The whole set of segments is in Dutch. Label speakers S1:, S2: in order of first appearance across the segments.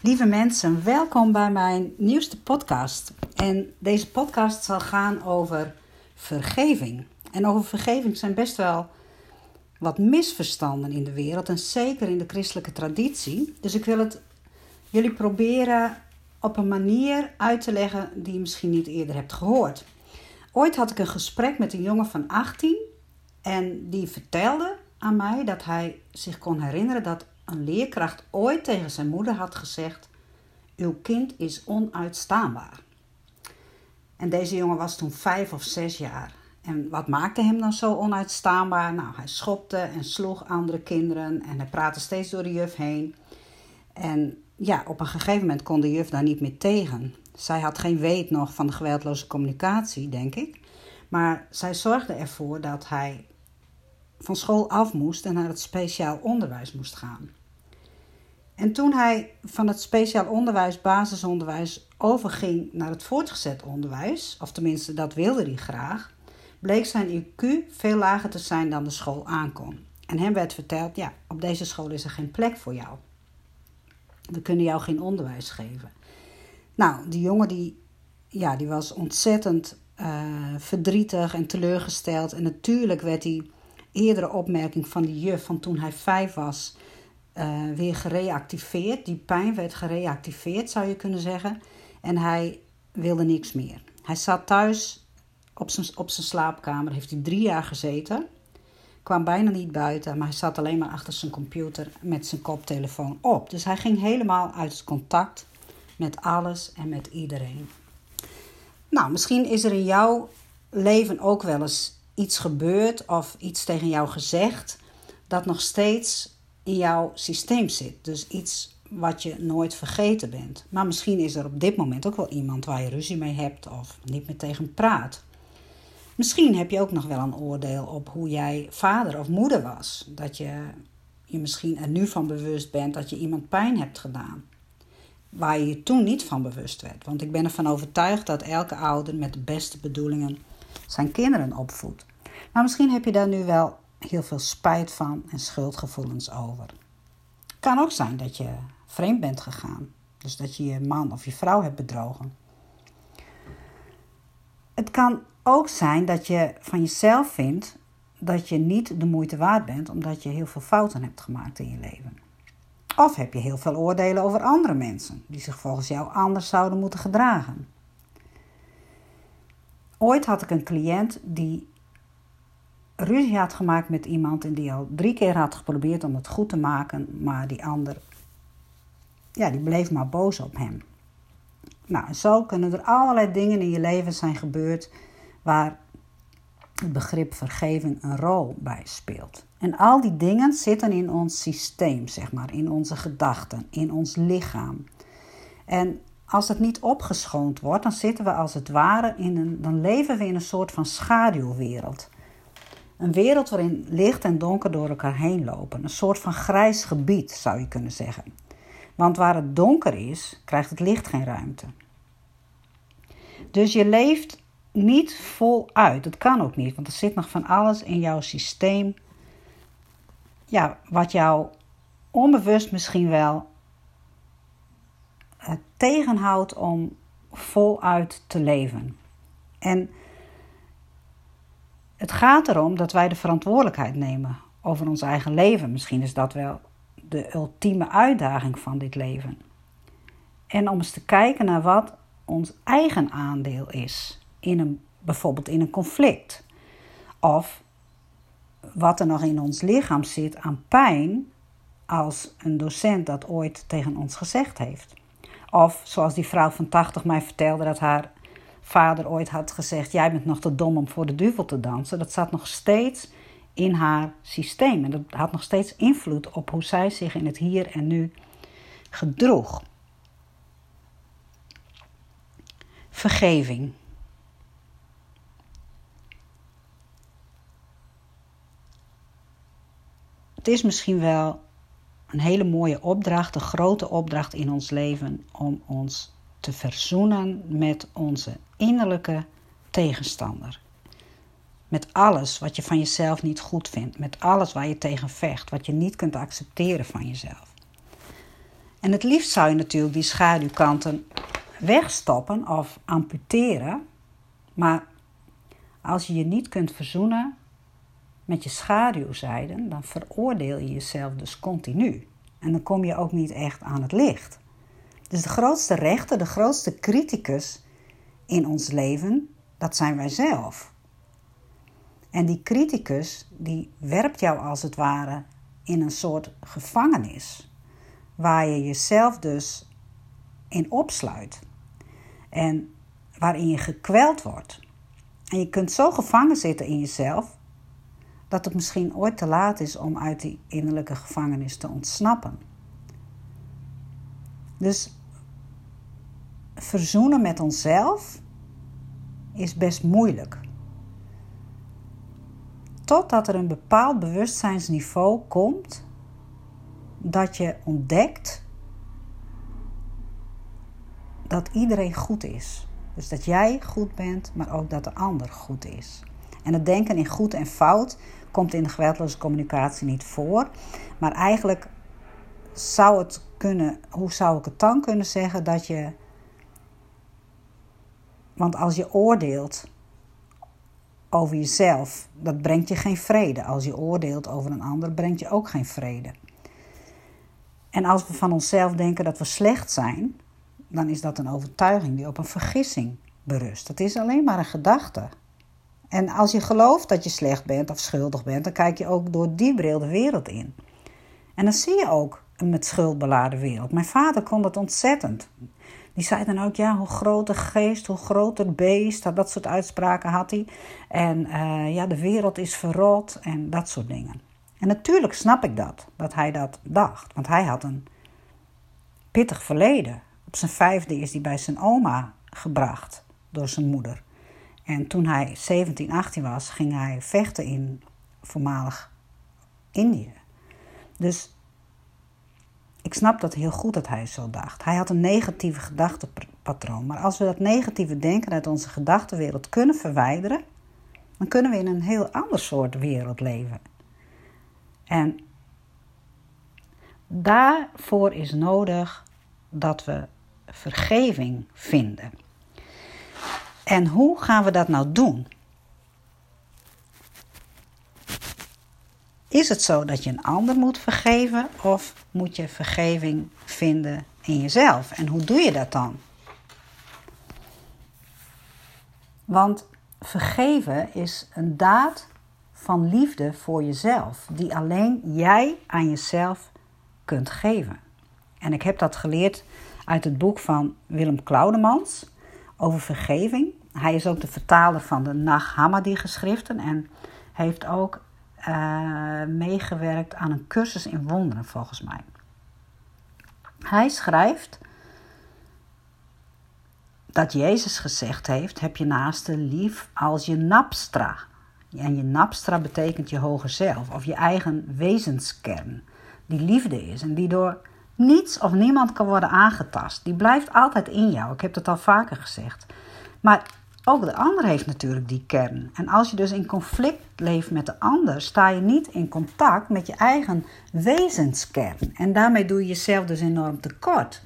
S1: Lieve mensen, welkom bij mijn nieuwste podcast. En deze podcast zal gaan over vergeving. En over vergeving zijn best wel wat misverstanden in de wereld en zeker in de christelijke traditie. Dus ik wil het jullie proberen op een manier uit te leggen die je misschien niet eerder hebt gehoord. Ooit had ik een gesprek met een jongen van 18 en die vertelde aan mij dat hij zich kon herinneren dat een leerkracht ooit tegen zijn moeder had gezegd: Uw kind is onuitstaanbaar. En deze jongen was toen vijf of zes jaar. En wat maakte hem dan zo onuitstaanbaar? Nou, hij schopte en sloeg andere kinderen en hij praatte steeds door de juf heen. En ja, op een gegeven moment kon de juf daar niet meer tegen. Zij had geen weet nog van de geweldloze communicatie, denk ik. Maar zij zorgde ervoor dat hij van school af moest en naar het speciaal onderwijs moest gaan. En toen hij van het speciaal onderwijs, basisonderwijs, overging naar het voortgezet onderwijs, of tenminste dat wilde hij graag, bleek zijn IQ veel lager te zijn dan de school aankon. En hem werd verteld: ja, op deze school is er geen plek voor jou. We kunnen jou geen onderwijs geven. Nou, die jongen die, ja, die was ontzettend uh, verdrietig en teleurgesteld. En natuurlijk werd die eerdere opmerking van die juf van toen hij vijf was uh, weer gereactiveerd. Die pijn werd gereactiveerd, zou je kunnen zeggen. En hij wilde niks meer. Hij zat thuis op zijn, op zijn slaapkamer, heeft hij drie jaar gezeten. Kwam bijna niet buiten, maar hij zat alleen maar achter zijn computer met zijn koptelefoon op. Dus hij ging helemaal uit contact met alles en met iedereen. Nou, misschien is er in jouw leven ook wel eens iets gebeurd of iets tegen jou gezegd dat nog steeds in jouw systeem zit. Dus iets wat je nooit vergeten bent. Maar misschien is er op dit moment ook wel iemand waar je ruzie mee hebt of niet meer tegen praat. Misschien heb je ook nog wel een oordeel op hoe jij vader of moeder was. Dat je je misschien er nu van bewust bent dat je iemand pijn hebt gedaan. Waar je je toen niet van bewust werd. Want ik ben ervan overtuigd dat elke ouder met de beste bedoelingen zijn kinderen opvoedt. Maar misschien heb je daar nu wel heel veel spijt van en schuldgevoelens over. Het kan ook zijn dat je vreemd bent gegaan. Dus dat je je man of je vrouw hebt bedrogen. Het kan ook zijn dat je van jezelf vindt dat je niet de moeite waard bent omdat je heel veel fouten hebt gemaakt in je leven. Of heb je heel veel oordelen over andere mensen die zich volgens jou anders zouden moeten gedragen. Ooit had ik een cliënt die ruzie had gemaakt met iemand en die al drie keer had geprobeerd om het goed te maken, maar die ander, ja, die bleef maar boos op hem. Nou, zo kunnen er allerlei dingen in je leven zijn gebeurd waar het begrip vergeving een rol bij speelt. En al die dingen zitten in ons systeem, zeg maar, in onze gedachten, in ons lichaam. En als het niet opgeschoond wordt, dan zitten we als het ware in een, dan leven we in een soort van schaduwwereld. Een wereld waarin licht en donker door elkaar heen lopen. Een soort van grijs gebied zou je kunnen zeggen. Want waar het donker is, krijgt het licht geen ruimte. Dus je leeft niet voluit. Dat kan ook niet, want er zit nog van alles in jouw systeem. Ja, wat jou onbewust misschien wel uh, tegenhoudt om voluit te leven. En het gaat erom dat wij de verantwoordelijkheid nemen over ons eigen leven. Misschien is dat wel de ultieme uitdaging van dit leven. En om eens te kijken naar wat ons eigen aandeel is in een, bijvoorbeeld in een conflict. Of wat er nog in ons lichaam zit aan pijn als een docent dat ooit tegen ons gezegd heeft. Of zoals die vrouw van 80 mij vertelde dat haar vader ooit had gezegd: Jij bent nog te dom om voor de duivel te dansen. Dat zat nog steeds in haar systeem. En dat had nog steeds invloed op hoe zij zich in het hier en nu gedroeg. Vergeving. Het is misschien wel een hele mooie opdracht, een grote opdracht in ons leven om ons te verzoenen met onze innerlijke tegenstander. Met alles wat je van jezelf niet goed vindt, met alles waar je tegen vecht, wat je niet kunt accepteren van jezelf. En het liefst zou je natuurlijk die schaduwkanten wegstoppen of amputeren. Maar als je je niet kunt verzoenen met je schaduwzijden, dan veroordeel je jezelf dus continu. En dan kom je ook niet echt aan het licht. Dus de grootste rechter, de grootste criticus in ons leven, dat zijn wij zelf. En die criticus, die werpt jou als het ware in een soort gevangenis. Waar je jezelf dus in opsluit. En waarin je gekweld wordt. En je kunt zo gevangen zitten in jezelf dat het misschien ooit te laat is om uit die innerlijke gevangenis te ontsnappen. Dus verzoenen met onszelf is best moeilijk. Totdat er een bepaald bewustzijnsniveau komt dat je ontdekt dat iedereen goed is. Dus dat jij goed bent, maar ook dat de ander goed is. En het denken in goed en fout komt in de geweldloze communicatie niet voor. Maar eigenlijk zou het kunnen, hoe zou ik het dan kunnen zeggen dat je. Want als je oordeelt over jezelf, dat brengt je geen vrede. Als je oordeelt over een ander, brengt je ook geen vrede. En als we van onszelf denken dat we slecht zijn, dan is dat een overtuiging die op een vergissing berust. Dat is alleen maar een gedachte. En als je gelooft dat je slecht bent of schuldig bent, dan kijk je ook door die bril de wereld in. En dan zie je ook een met schuld beladen wereld. Mijn vader kon dat ontzettend. Die zei dan ook, ja, hoe groter geest, hoe groter beest. Dat soort uitspraken had hij. En uh, ja, de wereld is verrot en dat soort dingen. En natuurlijk snap ik dat, dat hij dat dacht. Want hij had een pittig verleden. Op zijn vijfde is hij bij zijn oma gebracht door zijn moeder. En toen hij 17, 18 was, ging hij vechten in voormalig Indië. Dus ik snap dat heel goed dat hij zo dacht. Hij had een negatieve gedachtepatroon. Maar als we dat negatieve denken uit onze gedachtenwereld kunnen verwijderen, dan kunnen we in een heel ander soort wereld leven. En daarvoor is nodig dat we vergeving vinden. En hoe gaan we dat nou doen? Is het zo dat je een ander moet vergeven of moet je vergeving vinden in jezelf? En hoe doe je dat dan? Want vergeven is een daad van liefde voor jezelf, die alleen jij aan jezelf kunt geven. En ik heb dat geleerd uit het boek van Willem Claudemans over vergeving. Hij is ook de vertaler van de Nag Hammadi geschriften en heeft ook uh, meegewerkt aan een cursus in wonderen, volgens mij. Hij schrijft dat Jezus gezegd heeft: heb je naaste lief als je napstra. En je napstra betekent je hoger zelf of je eigen wezenskern, die liefde is en die door niets of niemand kan worden aangetast. Die blijft altijd in jou. Ik heb het al vaker gezegd. Maar ook de ander heeft natuurlijk die kern. En als je dus in conflict leeft met de ander, sta je niet in contact met je eigen wezenskern. En daarmee doe je jezelf dus enorm tekort.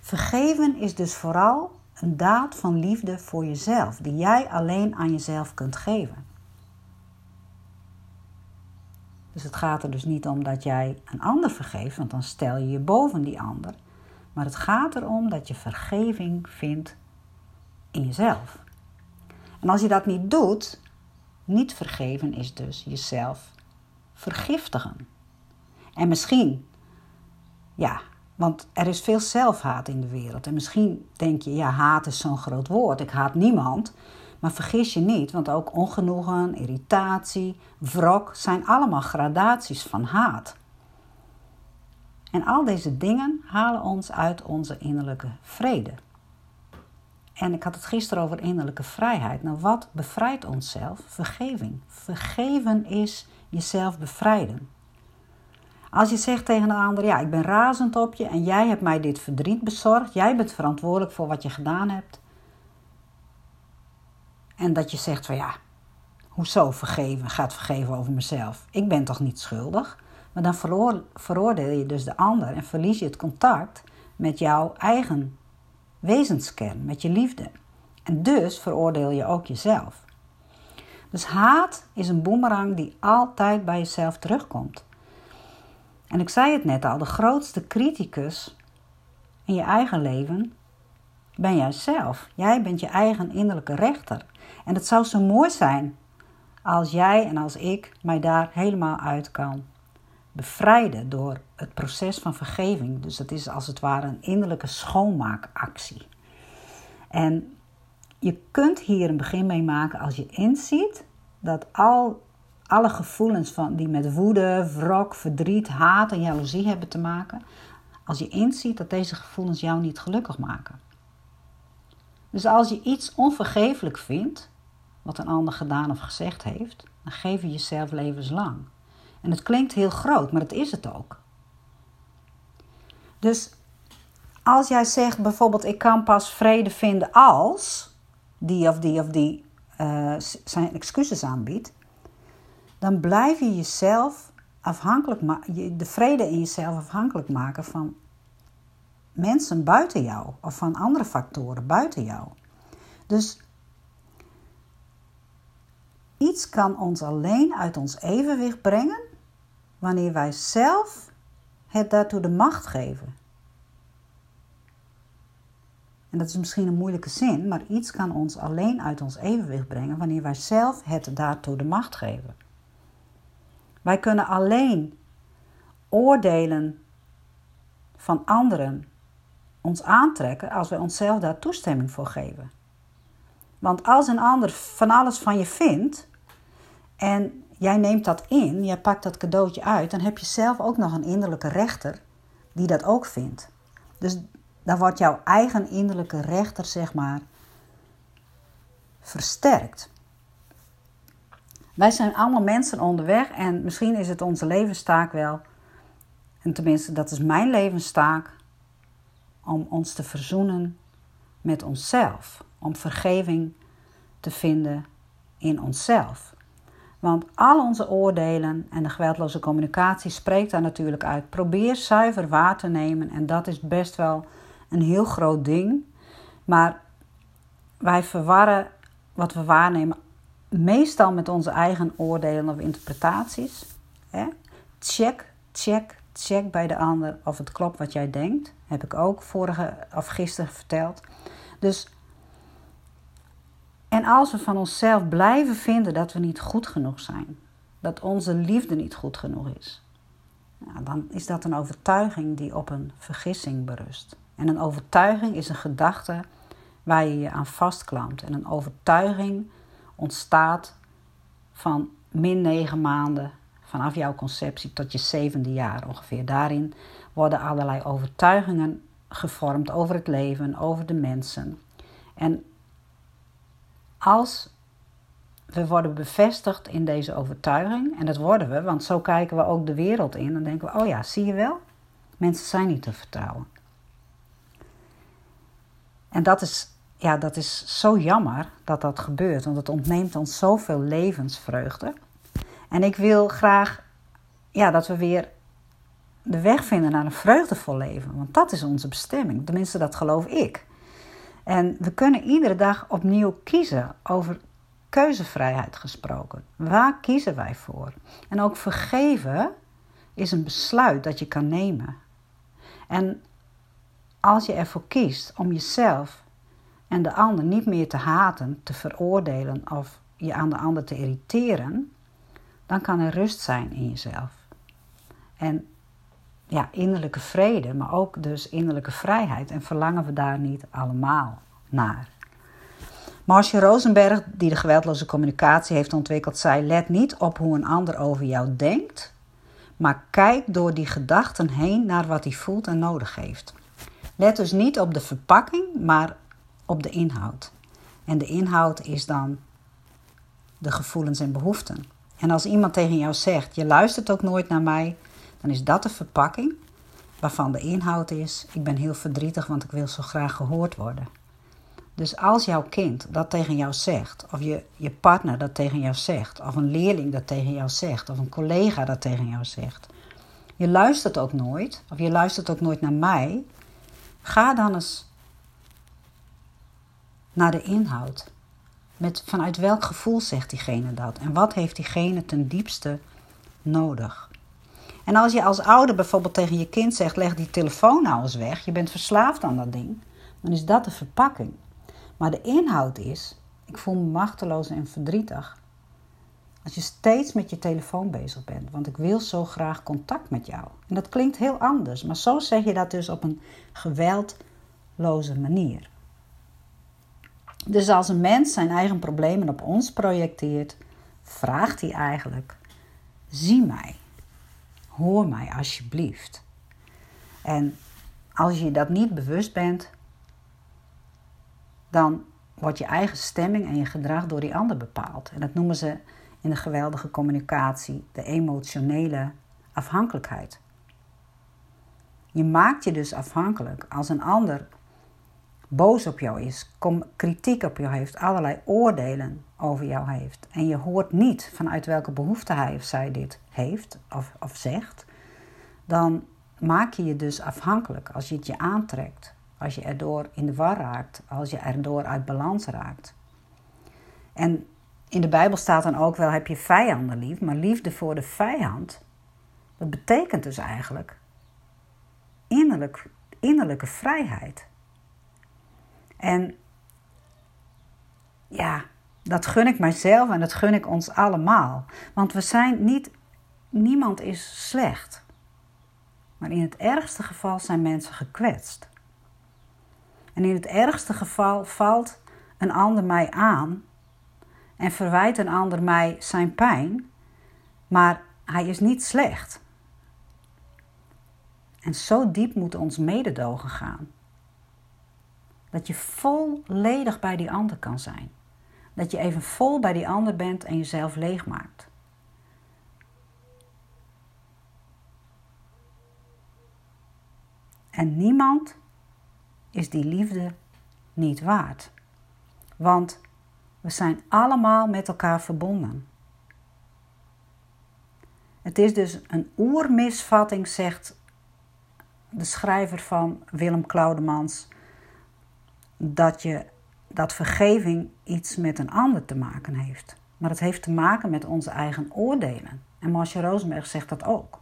S1: Vergeven is dus vooral een daad van liefde voor jezelf, die jij alleen aan jezelf kunt geven. Dus het gaat er dus niet om dat jij een ander vergeeft, want dan stel je je boven die ander. Maar het gaat erom dat je vergeving vindt in jezelf. En als je dat niet doet, niet vergeven is dus jezelf vergiftigen. En misschien, ja, want er is veel zelfhaat in de wereld. En misschien denk je, ja, haat is zo'n groot woord. Ik haat niemand. Maar vergis je niet, want ook ongenoegen, irritatie, wrok zijn allemaal gradaties van haat. En al deze dingen halen ons uit onze innerlijke vrede. En ik had het gisteren over innerlijke vrijheid. Nou, wat bevrijdt onszelf? Vergeving. Vergeven is jezelf bevrijden. Als je zegt tegen een ander: Ja, ik ben razend op je en jij hebt mij dit verdriet bezorgd, jij bent verantwoordelijk voor wat je gedaan hebt. En dat je zegt: van ja, hoezo vergeven? Gaat vergeven over mezelf? Ik ben toch niet schuldig? Maar dan veroordeel je dus de ander en verlies je het contact met jouw eigen wezenskern, met je liefde. En dus veroordeel je ook jezelf. Dus haat is een boemerang die altijd bij jezelf terugkomt. En ik zei het net al, de grootste criticus in je eigen leven ben jij zelf. Jij bent je eigen innerlijke rechter. En het zou zo mooi zijn als jij en als ik mij daar helemaal uit kan bevrijden door het proces van vergeving. Dus het is als het ware een innerlijke schoonmaakactie. En je kunt hier een begin mee maken als je inziet dat al, alle gevoelens van, die met woede, wrok, verdriet, haat en jaloezie hebben te maken, als je inziet dat deze gevoelens jou niet gelukkig maken. Dus als je iets onvergeeflijk vindt, wat een ander gedaan of gezegd heeft, dan geef je jezelf levenslang. En het klinkt heel groot, maar dat is het ook. Dus als jij zegt bijvoorbeeld: Ik kan pas vrede vinden als die of die of die uh, zijn excuses aanbiedt, dan blijf je jezelf afhankelijk maken, de vrede in jezelf afhankelijk maken van mensen buiten jou of van andere factoren buiten jou. Dus iets kan ons alleen uit ons evenwicht brengen wanneer wij zelf het daartoe de macht geven. En dat is misschien een moeilijke zin, maar iets kan ons alleen uit ons evenwicht brengen wanneer wij zelf het daartoe de macht geven. Wij kunnen alleen oordelen van anderen ons aantrekken als wij onszelf daar toestemming voor geven. Want als een ander van alles van je vindt en jij neemt dat in, jij pakt dat cadeautje uit, dan heb je zelf ook nog een innerlijke rechter die dat ook vindt. Dus dan wordt jouw eigen innerlijke rechter, zeg maar, versterkt. Wij zijn allemaal mensen onderweg en misschien is het onze levenstaak wel, en tenminste dat is mijn levenstaak, om ons te verzoenen met onszelf, om vergeving te vinden in onszelf. Want al onze oordelen en de geweldloze communicatie spreekt daar natuurlijk uit. Probeer zuiver waar te nemen en dat is best wel een heel groot ding. Maar wij verwarren wat we waarnemen meestal met onze eigen oordelen of interpretaties. Check, check, check bij de ander of het klopt wat jij denkt. Heb ik ook vorige of gisteren verteld. Dus en als we van onszelf blijven vinden dat we niet goed genoeg zijn, dat onze liefde niet goed genoeg is, nou, dan is dat een overtuiging die op een vergissing berust. En een overtuiging is een gedachte waar je je aan vastklampt. En een overtuiging ontstaat van min negen maanden vanaf jouw conceptie tot je zevende jaar ongeveer. Daarin worden allerlei overtuigingen gevormd over het leven, over de mensen. En als we worden bevestigd in deze overtuiging, en dat worden we, want zo kijken we ook de wereld in, dan denken we: oh ja, zie je wel, mensen zijn niet te vertrouwen. En dat is, ja, dat is zo jammer dat dat gebeurt, want het ontneemt ons zoveel levensvreugde. En ik wil graag ja, dat we weer de weg vinden naar een vreugdevol leven, want dat is onze bestemming. Tenminste, dat geloof ik. En we kunnen iedere dag opnieuw kiezen over keuzevrijheid gesproken. Waar kiezen wij voor? En ook vergeven is een besluit dat je kan nemen. En als je ervoor kiest om jezelf en de ander niet meer te haten, te veroordelen of je aan de ander te irriteren, dan kan er rust zijn in jezelf. En ja, innerlijke vrede, maar ook dus innerlijke vrijheid. En verlangen we daar niet allemaal naar? Marcia Rosenberg, die de geweldloze communicatie heeft ontwikkeld, zei: Let niet op hoe een ander over jou denkt, maar kijk door die gedachten heen naar wat hij voelt en nodig heeft. Let dus niet op de verpakking, maar op de inhoud. En de inhoud is dan de gevoelens en behoeften. En als iemand tegen jou zegt: Je luistert ook nooit naar mij, dan is dat de verpakking waarvan de inhoud is: Ik ben heel verdrietig, want ik wil zo graag gehoord worden. Dus als jouw kind dat tegen jou zegt, of je, je partner dat tegen jou zegt, of een leerling dat tegen jou zegt, of een collega dat tegen jou zegt, je luistert ook nooit, of je luistert ook nooit naar mij, ga dan eens naar de inhoud. Met vanuit welk gevoel zegt diegene dat? En wat heeft diegene ten diepste nodig? En als je als ouder bijvoorbeeld tegen je kind zegt: leg die telefoon nou eens weg, je bent verslaafd aan dat ding, dan is dat de verpakking. Maar de inhoud is: ik voel me machteloos en verdrietig. Als je steeds met je telefoon bezig bent, want ik wil zo graag contact met jou. En dat klinkt heel anders, maar zo zeg je dat dus op een geweldloze manier. Dus als een mens zijn eigen problemen op ons projecteert, vraagt hij eigenlijk: zie mij, hoor mij alsjeblieft. En als je dat niet bewust bent, dan wordt je eigen stemming en je gedrag door die ander bepaald. En dat noemen ze in de geweldige communicatie de emotionele afhankelijkheid. Je maakt je dus afhankelijk als een ander boos op jou is, kritiek op jou heeft, allerlei oordelen over jou heeft. En je hoort niet vanuit welke behoefte hij of zij dit heeft of, of zegt, dan maak je je dus afhankelijk als je het je aantrekt, als je erdoor in de war raakt, als je erdoor uit balans raakt. En in de Bijbel staat dan ook wel: heb je vijanden lief, maar liefde voor de vijand, dat betekent dus eigenlijk innerlijk, innerlijke vrijheid. En ja, dat gun ik mijzelf en dat gun ik ons allemaal. Want we zijn niet, niemand is slecht. Maar in het ergste geval zijn mensen gekwetst. En in het ergste geval valt een ander mij aan en verwijt een ander mij zijn pijn, maar hij is niet slecht. En zo diep moet ons mededogen gaan. Dat je volledig bij die ander kan zijn. Dat je even vol bij die ander bent en jezelf leegmaakt. En niemand is die liefde niet waard. Want we zijn allemaal met elkaar verbonden. Het is dus een oermisvatting, zegt de schrijver van Willem Claudemans, dat, je, dat vergeving iets met een ander te maken heeft. Maar het heeft te maken met onze eigen oordelen. En Marcia Rosenberg zegt dat ook.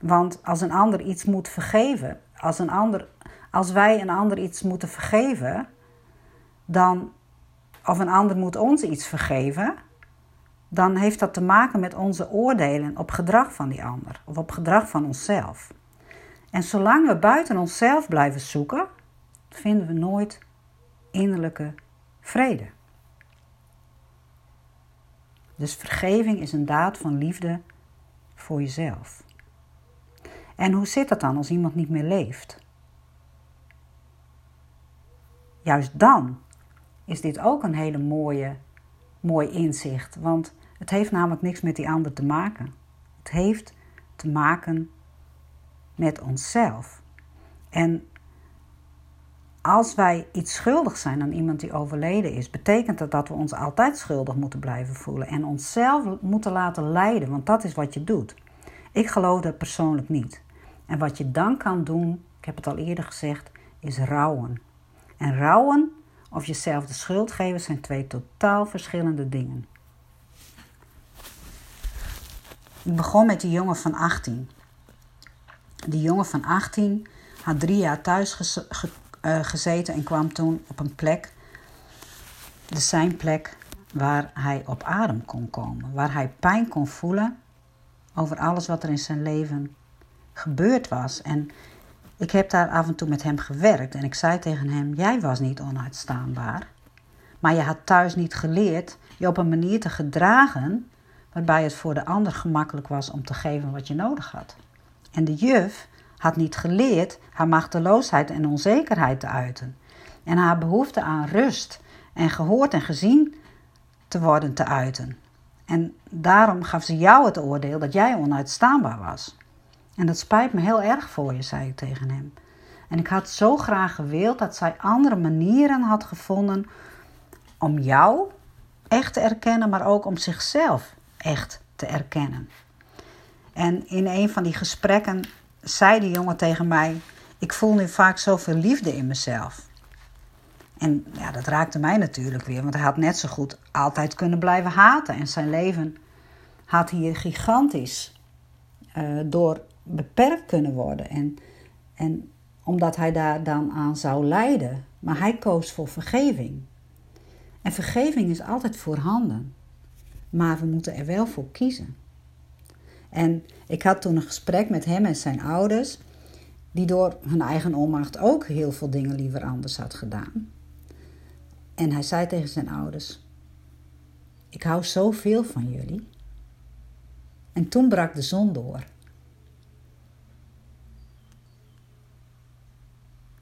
S1: Want als een ander iets moet vergeven, als, een ander, als wij een ander iets moeten vergeven, dan, of een ander moet ons iets vergeven, dan heeft dat te maken met onze oordelen op gedrag van die ander of op gedrag van onszelf. En zolang we buiten onszelf blijven zoeken, vinden we nooit innerlijke vrede. Dus vergeving is een daad van liefde voor jezelf. En hoe zit dat dan als iemand niet meer leeft? Juist dan is dit ook een hele mooie, mooi inzicht. Want het heeft namelijk niks met die ander te maken. Het heeft te maken met onszelf. En als wij iets schuldig zijn aan iemand die overleden is, betekent dat dat we ons altijd schuldig moeten blijven voelen en onszelf moeten laten leiden, want dat is wat je doet. Ik geloof dat persoonlijk niet. En wat je dan kan doen, ik heb het al eerder gezegd, is rouwen. En rouwen of jezelf de schuld geven zijn twee totaal verschillende dingen. Ik begon met die jongen van 18. Die jongen van 18 had drie jaar thuis eh, gezeten en kwam toen op een plek, de zijn plek, waar hij op adem kon komen. Waar hij pijn kon voelen over alles wat er in zijn leven gebeurd was. En ik heb daar af en toe met hem gewerkt en ik zei tegen hem: Jij was niet onuitstaanbaar. Maar je had thuis niet geleerd je op een manier te gedragen waarbij het voor de ander gemakkelijk was om te geven wat je nodig had. En de juf had niet geleerd haar machteloosheid en onzekerheid te uiten. En haar behoefte aan rust en gehoord en gezien te worden te uiten. En daarom gaf ze jou het oordeel dat jij onuitstaanbaar was. En dat spijt me heel erg voor je, zei ik tegen hem. En ik had zo graag gewild dat zij andere manieren had gevonden om jou echt te erkennen, maar ook om zichzelf echt te erkennen. En in een van die gesprekken zei die jongen tegen mij: Ik voel nu vaak zoveel liefde in mezelf. En ja, dat raakte mij natuurlijk weer, want hij had net zo goed altijd kunnen blijven haten. En zijn leven had hier gigantisch uh, door beperkt kunnen worden. En, en omdat hij daar dan aan zou lijden. Maar hij koos voor vergeving. En vergeving is altijd voorhanden. Maar we moeten er wel voor kiezen. En ik had toen een gesprek met hem en zijn ouders, die door hun eigen onmacht ook heel veel dingen liever anders had gedaan. En hij zei tegen zijn ouders: Ik hou zoveel van jullie. En toen brak de zon door.